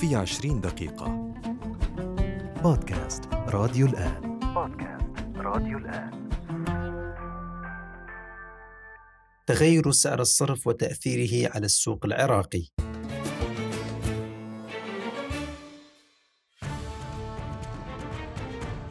في عشرين دقيقة. بودكاست راديو الآن. بودكاست راديو الآن. تغير سعر الصرف وتأثيره على السوق العراقي.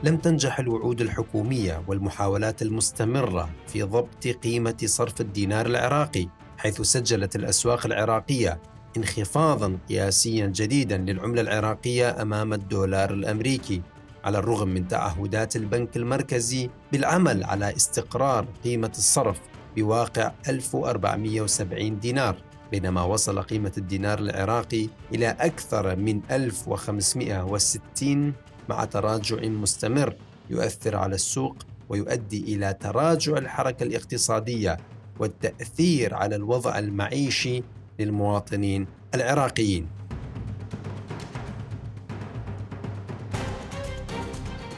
لم تنجح الوعود الحكومية والمحاولات المستمرة في ضبط قيمة صرف الدينار العراقي حيث سجلت الأسواق العراقية انخفاضا قياسيا جديدا للعملة العراقية أمام الدولار الأمريكي على الرغم من تعهدات البنك المركزي بالعمل على استقرار قيمة الصرف بواقع 1470 دينار بينما وصل قيمة الدينار العراقي إلى أكثر من 1560 مع تراجع مستمر يؤثر على السوق ويؤدي إلى تراجع الحركة الاقتصادية والتأثير على الوضع المعيشي للمواطنين العراقيين.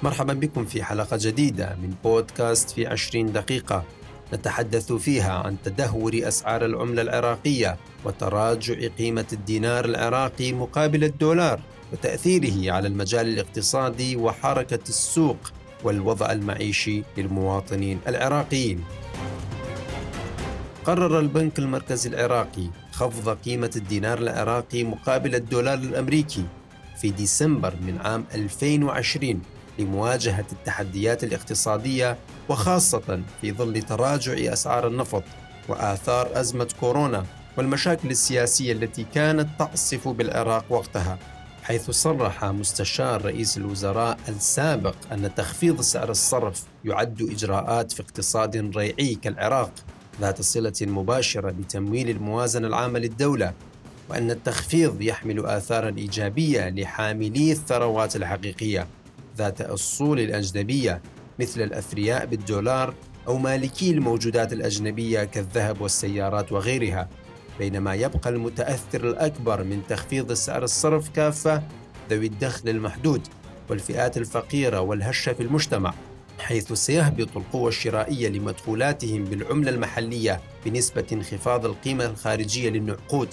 مرحبا بكم في حلقة جديدة من بودكاست في عشرين دقيقة نتحدث فيها عن تدهور أسعار العملة العراقية وتراجع قيمة الدينار العراقي مقابل الدولار وتأثيره على المجال الاقتصادي وحركة السوق والوضع المعيشي للمواطنين العراقيين. قرر البنك المركزي العراقي خفض قيمة الدينار العراقي مقابل الدولار الأمريكي في ديسمبر من عام 2020 لمواجهة التحديات الاقتصادية وخاصة في ظل تراجع أسعار النفط وآثار أزمة كورونا والمشاكل السياسية التي كانت تعصف بالعراق وقتها حيث صرح مستشار رئيس الوزراء السابق أن تخفيض سعر الصرف يعد إجراءات في اقتصاد ريعي كالعراق. ذات صلة مباشرة بتمويل الموازنة العامة للدولة وأن التخفيض يحمل آثارا إيجابية لحاملي الثروات الحقيقية ذات الأصول الأجنبية مثل الأثرياء بالدولار أو مالكي الموجودات الأجنبية كالذهب والسيارات وغيرها بينما يبقى المتأثر الأكبر من تخفيض سعر الصرف كافة ذوي الدخل المحدود والفئات الفقيرة والهشة في المجتمع. حيث سيهبط القوة الشرائية لمدخولاتهم بالعملة المحلية بنسبة انخفاض القيمة الخارجية للنقود.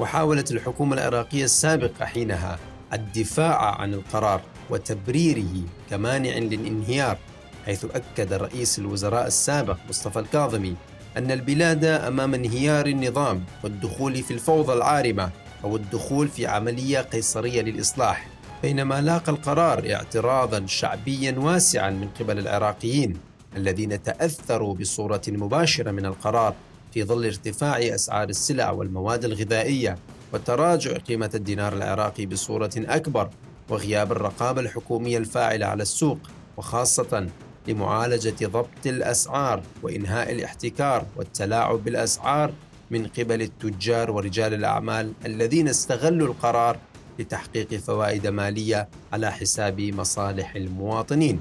وحاولت الحكومة العراقية السابقة حينها الدفاع عن القرار وتبريره كمانع للانهيار حيث أكد رئيس الوزراء السابق مصطفى الكاظمي أن البلاد أمام انهيار النظام والدخول في الفوضى العارمة أو الدخول في عملية قيصرية للإصلاح. بينما لاقى القرار اعتراضا شعبيا واسعا من قبل العراقيين الذين تأثروا بصورة مباشرة من القرار في ظل ارتفاع أسعار السلع والمواد الغذائية وتراجع قيمة الدينار العراقي بصورة أكبر وغياب الرقابة الحكومية الفاعلة على السوق وخاصة لمعالجة ضبط الأسعار وإنهاء الاحتكار والتلاعب بالأسعار من قبل التجار ورجال الأعمال الذين استغلوا القرار لتحقيق فوائد مالية على حساب مصالح المواطنين.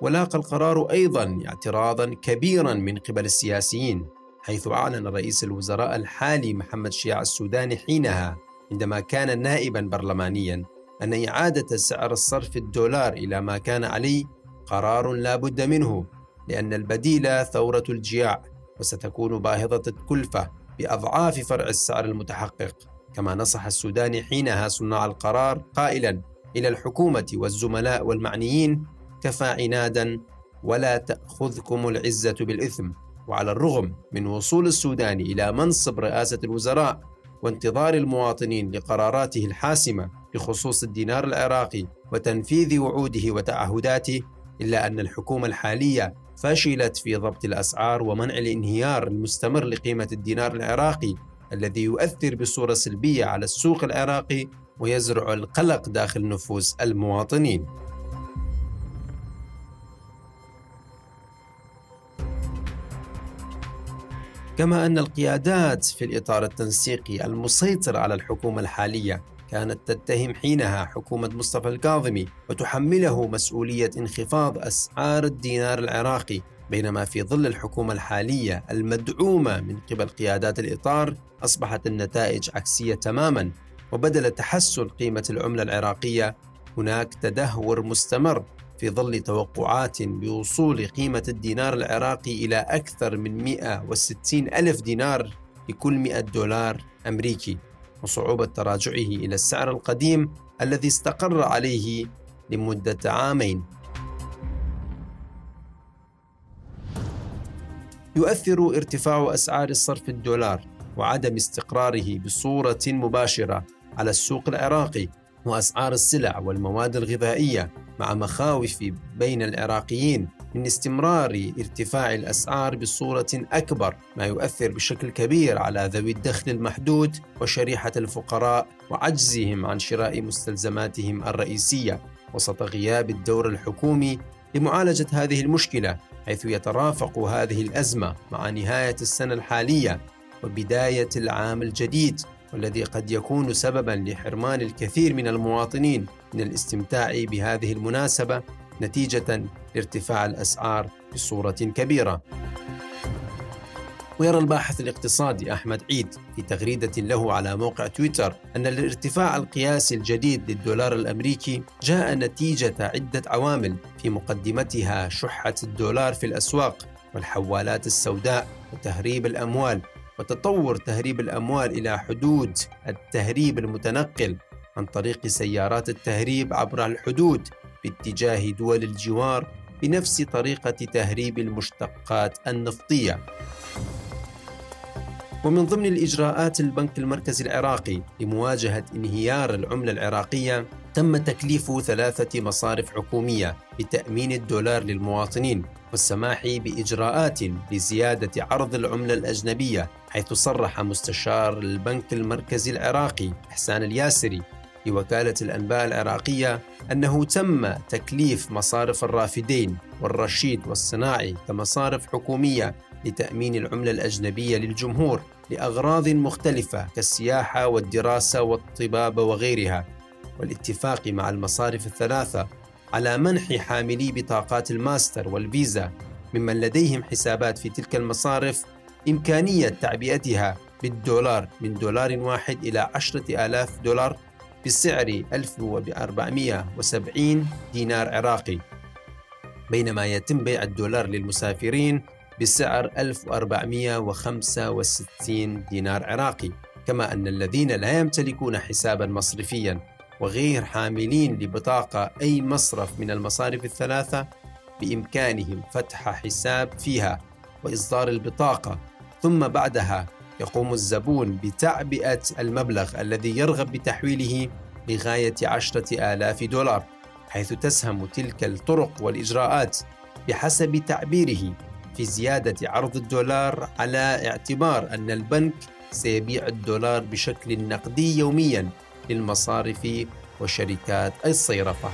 ولاقى القرار أيضا اعتراضا كبيرا من قبل السياسيين حيث أعلن رئيس الوزراء الحالي محمد شياع السوداني حينها عندما كان نائبا برلمانيا أن إعادة سعر الصرف الدولار إلى ما كان عليه قرار لا بد منه لأن البديل ثورة الجياع وستكون باهظة الكلفة بأضعاف فرع السعر المتحقق. كما نصح السوداني حينها صناع القرار قائلا إلى الحكومة والزملاء والمعنيين كفى عنادا ولا تأخذكم العزة بالإثم وعلى الرغم من وصول السودان إلى منصب رئاسة الوزراء وانتظار المواطنين لقراراته الحاسمة بخصوص الدينار العراقي وتنفيذ وعوده وتعهداته إلا أن الحكومة الحالية فشلت في ضبط الأسعار ومنع الانهيار المستمر لقيمة الدينار العراقي الذي يؤثر بصورة سلبية على السوق العراقي ويزرع القلق داخل نفوس المواطنين. كما أن القيادات في الإطار التنسيقي المسيطر على الحكومة الحالية كانت تتهم حينها حكومة مصطفى الكاظمي وتحمله مسؤولية انخفاض أسعار الدينار العراقي بينما في ظل الحكومة الحالية المدعومة من قبل قيادات الإطار أصبحت النتائج عكسية تماما وبدل تحسن قيمة العملة العراقية هناك تدهور مستمر في ظل توقعات بوصول قيمة الدينار العراقي إلى أكثر من 160 ألف دينار لكل 100 دولار أمريكي. وصعوبة تراجعه إلى السعر القديم الذي استقر عليه لمدة عامين. يؤثر ارتفاع أسعار الصرف الدولار وعدم استقراره بصورة مباشرة على السوق العراقي وأسعار السلع والمواد الغذائية مع مخاوف بين العراقيين. من استمرار ارتفاع الأسعار بصورة أكبر ما يؤثر بشكل كبير على ذوي الدخل المحدود وشريحة الفقراء وعجزهم عن شراء مستلزماتهم الرئيسية. وسط غياب الدور الحكومي لمعالجة هذه المشكلة حيث يترافق هذه الأزمة مع نهاية السنة الحالية وبداية العام الجديد والذي قد يكون سببا لحرمان الكثير من المواطنين من الاستمتاع بهذه المناسبة نتيجة لارتفاع الأسعار بصورة كبيرة. ويرى الباحث الاقتصادي أحمد عيد في تغريدة له على موقع تويتر أن الارتفاع القياسي الجديد للدولار الأمريكي جاء نتيجة عدة عوامل في مقدمتها شحة الدولار في الأسواق والحوالات السوداء وتهريب الأموال وتطور تهريب الأموال إلى حدود التهريب المتنقل عن طريق سيارات التهريب عبر الحدود باتجاه دول الجوار بنفس طريقة تهريب المشتقات النفطية. ومن ضمن الإجراءات البنك المركزي العراقي لمواجهة انهيار العملة العراقية تم تكليف ثلاثة مصارف حكومية بتأمين الدولار للمواطنين والسماح بإجراءات لزيادة عرض العملة الأجنبية حيث صرح مستشار البنك المركزي العراقي إحسان الياسري لوكالة الأنباء العراقية أنه تم تكليف مصارف الرافدين والرشيد والصناعي كمصارف حكومية لتأمين العملة الأجنبية للجمهور لأغراض مختلفة كالسياحة والدراسة والطبابة وغيرها والاتفاق مع المصارف الثلاثة على منح حاملي بطاقات الماستر والفيزا ممن لديهم حسابات في تلك المصارف إمكانية تعبئتها بالدولار من دولار واحد إلى عشرة آلاف دولار بسعر 1470 دينار عراقي بينما يتم بيع الدولار للمسافرين بسعر 1465 دينار عراقي كما أن الذين لا يمتلكون حسابا مصرفيا وغير حاملين لبطاقة أي مصرف من المصارف الثلاثة بإمكانهم فتح حساب فيها وإصدار البطاقة ثم بعدها يقوم الزبون بتعبئة المبلغ الذي يرغب بتحويله لغاية عشرة آلاف دولار حيث تسهم تلك الطرق والإجراءات بحسب تعبيره في زيادة عرض الدولار على اعتبار أن البنك سيبيع الدولار بشكل نقدي يوميا للمصارف وشركات الصيرفة.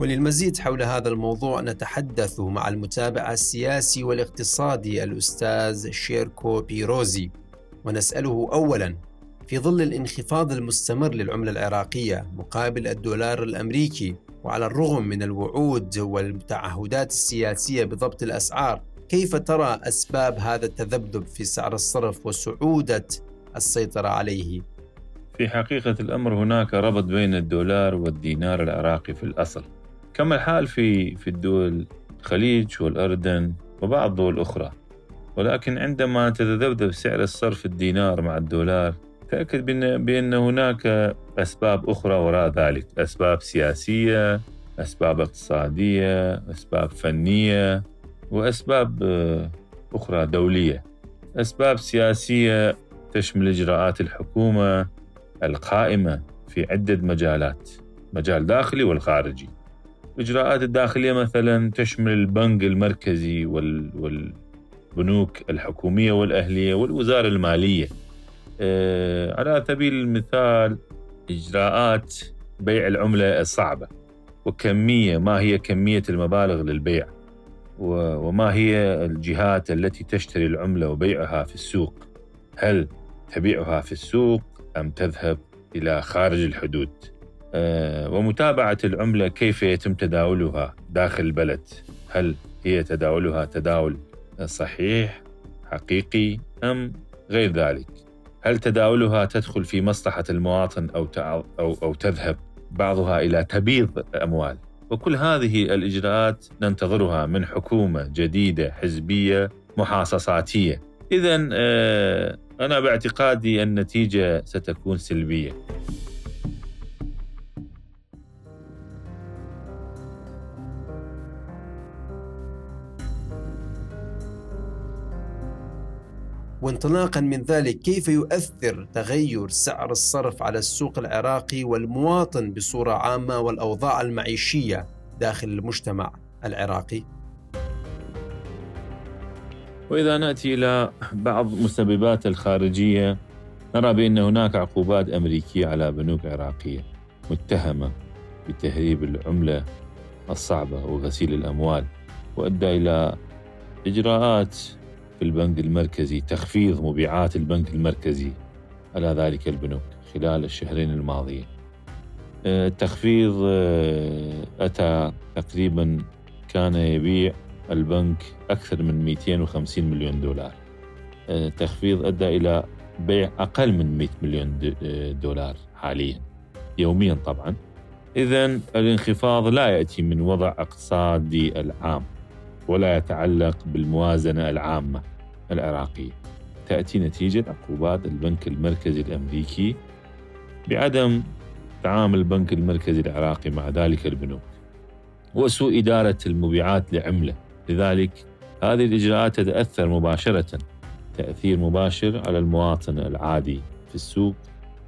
وللمزيد حول هذا الموضوع نتحدث مع المتابع السياسي والاقتصادي الأستاذ شيركو بيروزي ونسأله أولا في ظل الانخفاض المستمر للعملة العراقية مقابل الدولار الأمريكي وعلى الرغم من الوعود والتعهدات السياسية بضبط الأسعار كيف ترى أسباب هذا التذبذب في سعر الصرف وصعودة السيطرة عليه؟ في حقيقة الأمر هناك ربط بين الدولار والدينار العراقي في الأصل كما الحال في في الدول الخليج والأردن وبعض دول أخرى؟ ولكن عندما تتذبذب سعر الصرف الدينار مع الدولار تأكد بأن هناك أسباب أخرى وراء ذلك. أسباب سياسية أسباب اقتصادية أسباب فنية وأسباب آه، أخرى دولية. أسباب سياسية تشمل إجراءات الحكومة القائمة في عدة مجالات مجال داخلي والخارجي. الإجراءات الداخلية مثلا تشمل البنك المركزي والبنوك الحكومية والأهلية والوزارة المالية. آه، على سبيل المثال إجراءات بيع العملة الصعبة وكمية ما هي كمية المبالغ للبيع وما هي الجهات التي تشتري العملة وبيعها في السوق؟ هل تبيعها في السوق أم تذهب إلى خارج الحدود؟ ومتابعة العملة كيف يتم تداولها داخل البلد هل هي تداولها تداول صحيح حقيقي أم غير ذلك؟ هل تداولها تدخل في مصلحة المواطن أو أو أو تذهب بعضها إلى تبييض أموال؟ وكل هذه الإجراءات ننتظرها من حكومة جديدة حزبية محاصصاتية إذا آه، أنا باعتقادي النتيجة ستكون سلبية وانطلاقا من ذلك كيف يؤثر تغير سعر الصرف على السوق العراقي والمواطن بصورة عامة والأوضاع المعيشية داخل المجتمع العراقي؟ وإذا نأتي إلى بعض مسببات الخارجية نرى بأن هناك عقوبات أمريكية على بنوك عراقية متهمة بتهريب العملة الصعبة وغسيل الأموال وأدى إلى إجراءات في البنك المركزي تخفيض مبيعات البنك المركزي. على ذلك البنوك خلال الشهرين الماضيين. التخفيض آه، أتى تقريبا كان يبيع البنك أكثر من 250 مليون دولار. التخفيض أدى إلى بيع أقل من 100 مليون آه، دولار حاليا. يوميا طبعا. إذا الانخفاض لا يأتي من وضع اقتصادي العام. ولا يتعلق بالموازنة العامة العراقية. تأتي نتيجة عقوبات البنك المركزي الأمريكي بعدم تعامل البنك المركزي العراقي مع ذلك البنوك. وسوء إدارة المبيعات لعملة. لذلك هذه الإجراءات تتأثر مباشرة. تأثير مباشر على المواطن العادي في السوق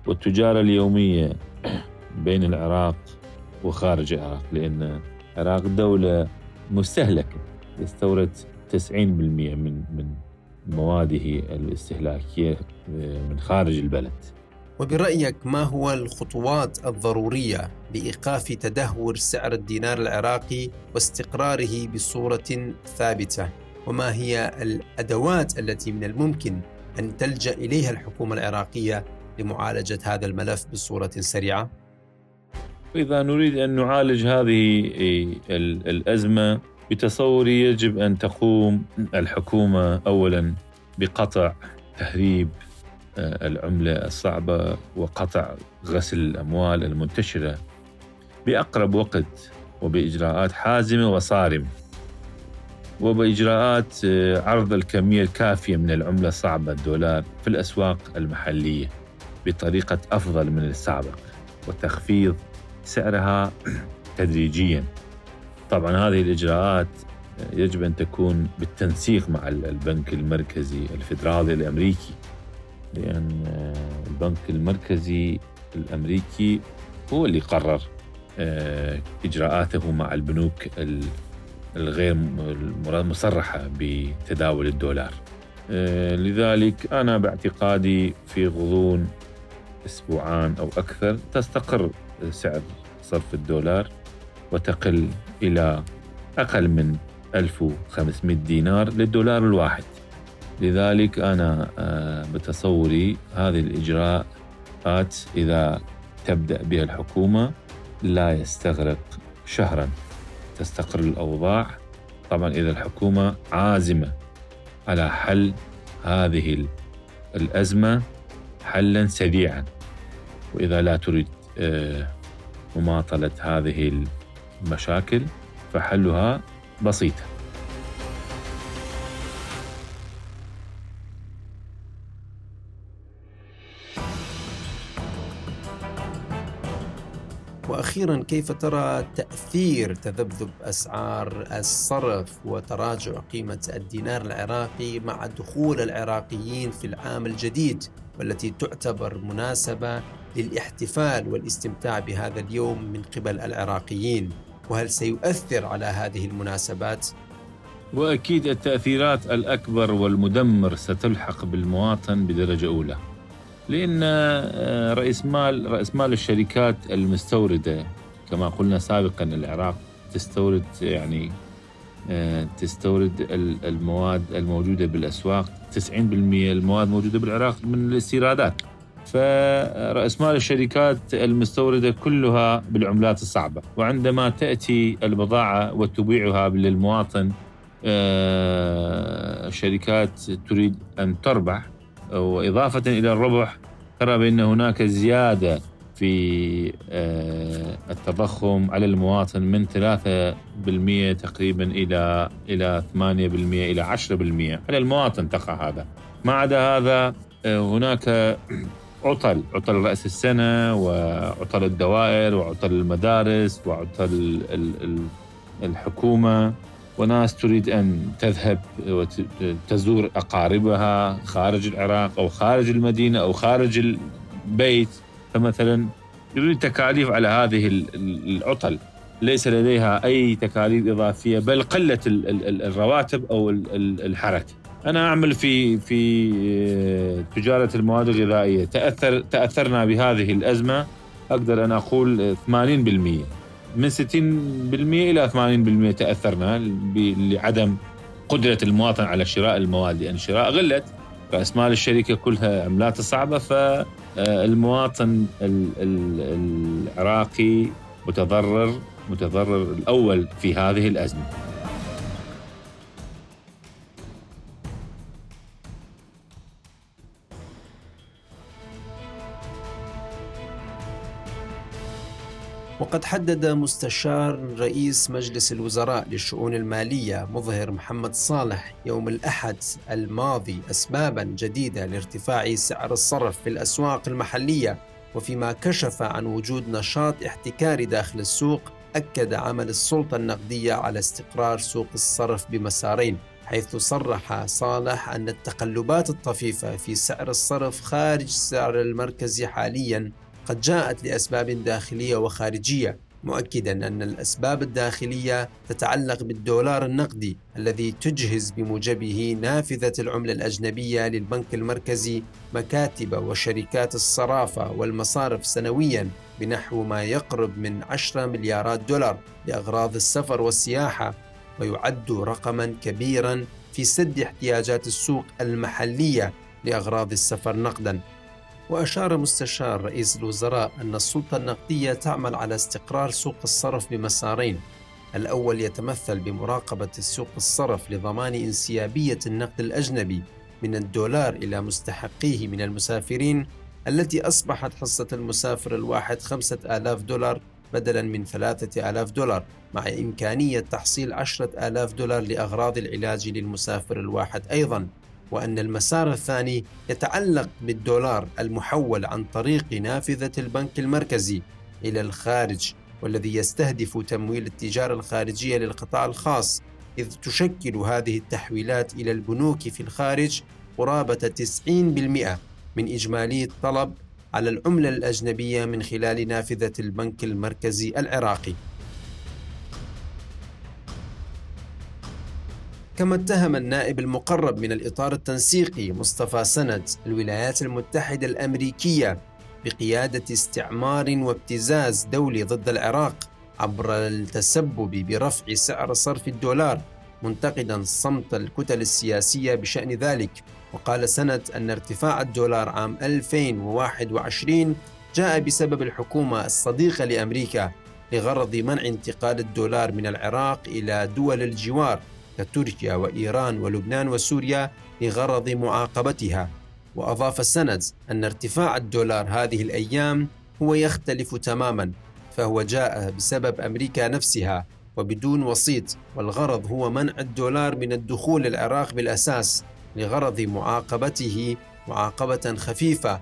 والتجارة اليومية بين العراق وخارج العراق لأن العراق دولة مستهلكة. يستورد 90% من من مواده الاستهلاكية من خارج البلد وبرأيك ما هو الخطوات الضرورية لإيقاف تدهور سعر الدينار العراقي واستقراره بصورة ثابتة؟ وما هي الأدوات التي من الممكن أن تلجأ إليها الحكومة العراقية لمعالجة هذا الملف بصورة سريعة؟ إذا نريد أن نعالج هذه الأزمة بتصوري يجب أن تقوم الحكومة أولا بقطع تهريب آه، العملة الصعبة وقطع غسل الأموال المنتشرة بأقرب وقت وبإجراءات حازمة وصارمة وبإجراءات آه، عرض الكمية الكافية من العملة الصعبة الدولار في الأسواق المحلية بطريقة أفضل من السابق وتخفيض سعرها تدريجيا. طبعا هذه الإجراءات يجب أن تكون بالتنسيق مع البنك المركزي الفدرالي الأمريكي لأن آه، البنك المركزي الأمريكي هو اللي قرر آه، إجراءاته مع البنوك الغير مصرحة بتداول الدولار. آه، لذلك أنا باعتقادي في غضون أسبوعان أو أكثر تستقر سعر صرف الدولار وتقل إلى أقل من 1500 دينار للدولار الواحد. لذلك أنا آه، بتصوري هذه الإجراءات إذا تبدأ بها الحكومة لا يستغرق شهرا تستقر الأوضاع. طبعا إذا الحكومة عازمة على حل هذه الأزمة حلا سريعا. وإذا لا تريد آه، مماطلة هذه المشاكل فحلها بسيطة. وأخيرا كيف ترى تأثير تذبذب أسعار الصرف وتراجع قيمة الدينار العراقي مع دخول العراقيين في العام الجديد والتي تعتبر مناسبة للاحتفال والاستمتاع بهذا اليوم من قبل العراقيين؟ وهل سيؤثر على هذه المناسبات؟ وأكيد التأثيرات الأكبر والمدمر ستلحق بالمواطن بدرجة أولى لأن آه، رئيس مال رئيس مال الشركات المستوردة كما قلنا سابقا العراق تستورد يعني آه، تستورد المواد الموجودة بالأسواق 90% المواد موجودة بالعراق من الاستيرادات. فرأس مال الشركات المستوردة كلها بالعملات الصعبة. وعندما تأتي البضاعة وتبيعها للمواطن آه، شركات تريد أن تربح. وإضافة إلى الربح ترى بأن هناك زيادة في آه، التضخم على المواطن من 3% تقريبا إلى إلى 8% إلى 10% على المواطن تقع هذا. ما عدا هذا آه، هناك عطل عطل رأس السنة وعطل الدوائر وعطل المدارس وعطل الحكومة وناس تريد أن تذهب وتزور أقاربها خارج العراق أو خارج المدينة أو خارج البيت. فمثلا يريد تكاليف على هذه العطل. ليس لديها أي تكاليف إضافية بل قلة الرواتب أو الحركة. أنا أعمل في في آه، تجارة المواد الغذائية. تأثر تأثرنا بهذه الأزمة أقدر أن أقول 80% من 60% إلى 80% تأثرنا لعدم قدرة المواطن على شراء المواد. لأن الشراء غلت رأس مال الشركة كلها عملات صعبة فالمواطن العراقي متضرر متضرر الأول في هذه الأزمة. وقد حدد مستشار رئيس مجلس الوزراء للشؤون المالية مظهر محمد صالح يوم الأحد الماضي أسبابا جديدة لارتفاع سعر الصرف في الأسواق المحلية وفيما كشف عن وجود نشاط احتكاري داخل السوق أكد عمل السلطة النقدية على استقرار سوق الصرف بمسارين حيث صرح صالح أن التقلبات الطفيفة في سعر الصرف خارج السعر المركزي حاليا قد جاءت لأسباب داخلية وخارجية مؤكدا أن الأسباب الداخلية تتعلق بالدولار النقدي الذي تجهز بموجبه نافذة العملة الأجنبية للبنك المركزي مكاتب وشركات الصرافة والمصارف سنويا بنحو ما يقرب من 10 مليارات دولار لأغراض السفر والسياحة ويعد رقما كبيرا في سد احتياجات السوق المحلية لأغراض السفر نقدا. وأشار مستشار رئيس الوزراء أن السلطة النقدية تعمل على استقرار سوق الصرف بمسارين. الأول يتمثل بمراقبة سوق الصرف لضمان انسيابية النقد الأجنبي من الدولار إلى مستحقيه من المسافرين التي أصبحت حصة المسافر الواحد خمسة آلاف دولار بدلا من ثلاثة آلاف دولار مع إمكانية تحصيل عشرة آلاف دولار لأغراض العلاج للمسافر الواحد أيضاً. وأن المسار الثاني يتعلق بالدولار المحول عن طريق نافذة البنك المركزي إلى الخارج والذي يستهدف تمويل التجارة الخارجية للقطاع الخاص إذ تشكل هذه التحويلات إلى البنوك في الخارج قرابة 90% من إجمالي الطلب على العملة الأجنبية من خلال نافذة البنك المركزي العراقي. كما اتهم النائب المقرب من الإطار التنسيقي مصطفى سند الولايات المتحدة الأمريكية بقيادة استعمار وابتزاز دولي ضد العراق عبر التسبب برفع سعر صرف الدولار منتقدا صمت الكتل السياسية بشأن ذلك. وقال سند أن ارتفاع الدولار عام 2021 جاء بسبب الحكومة الصديقة لأمريكا لغرض منع انتقال الدولار من العراق إلى دول الجوار. كتركيا وإيران ولبنان وسوريا لغرض معاقبتها. وأضاف السند أن ارتفاع الدولار هذه الأيام هو يختلف تماما فهو جاء بسبب أمريكا نفسها وبدون وسيط والغرض هو منع الدولار من الدخول العراق بالأساس لغرض معاقبته معاقبة خفيفة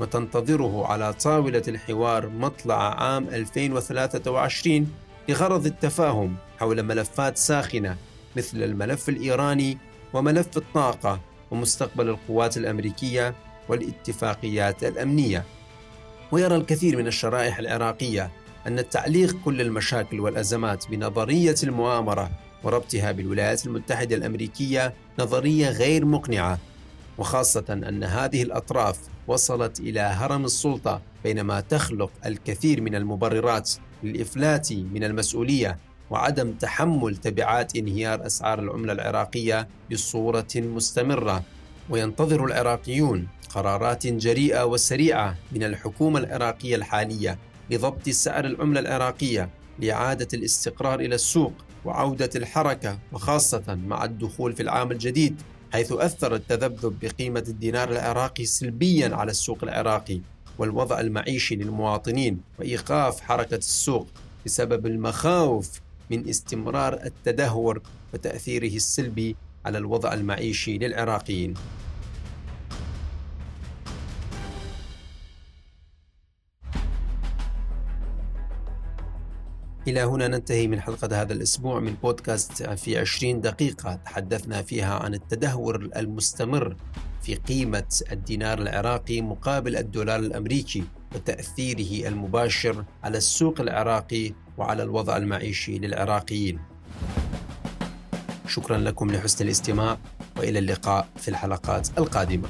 وتنتظره على طاولة الحوار مطلع عام 2023 لغرض التفاهم حول ملفات ساخنة. مثل الملف الإيراني وملف الطاقة ومستقبل القوات الأمريكية والاتفاقيات الأمنية. ويرى الكثير من الشرائح العراقية أن تعليق كل المشاكل والأزمات بنظرية المؤامرة وربطها بالولايات المتحدة الأمريكية نظرية غير مقنعة وخاصة أن هذه الأطراف وصلت إلى هرم السلطة بينما تخلق الكثير من المبررات للإفلات من المسؤولية وعدم تحمل تبعات انهيار أسعار العملة العراقية بصورة مستمرة. وينتظر العراقيون قرارات جريئة وسريعة من الحكومة العراقية الحالية لضبط سعر العملة العراقية لإعادة الاستقرار إلى السوق وعودة الحركة وخاصة مع الدخول في العام الجديد حيث أثر التذبذب بقيمة الدينار العراقي سلبيا على السوق العراقي والوضع المعيشي للمواطنين وإيقاف حركة السوق بسبب المخاوف من استمرار التدهور وتأثيره السلبي على الوضع المعيشي للعراقيين. إلى هنا ننتهي من حلقة هذا الأسبوع من بودكاست في 20 دقيقة. تحدثنا فيها عن التدهور المستمر في قيمة الدينار العراقي مقابل الدولار الأمريكي. وتأثيره المباشر على السوق العراقي وعلى الوضع المعيشي للعراقيين. شكرا لكم لحسن الاستماع وإلى اللقاء في الحلقات القادمة.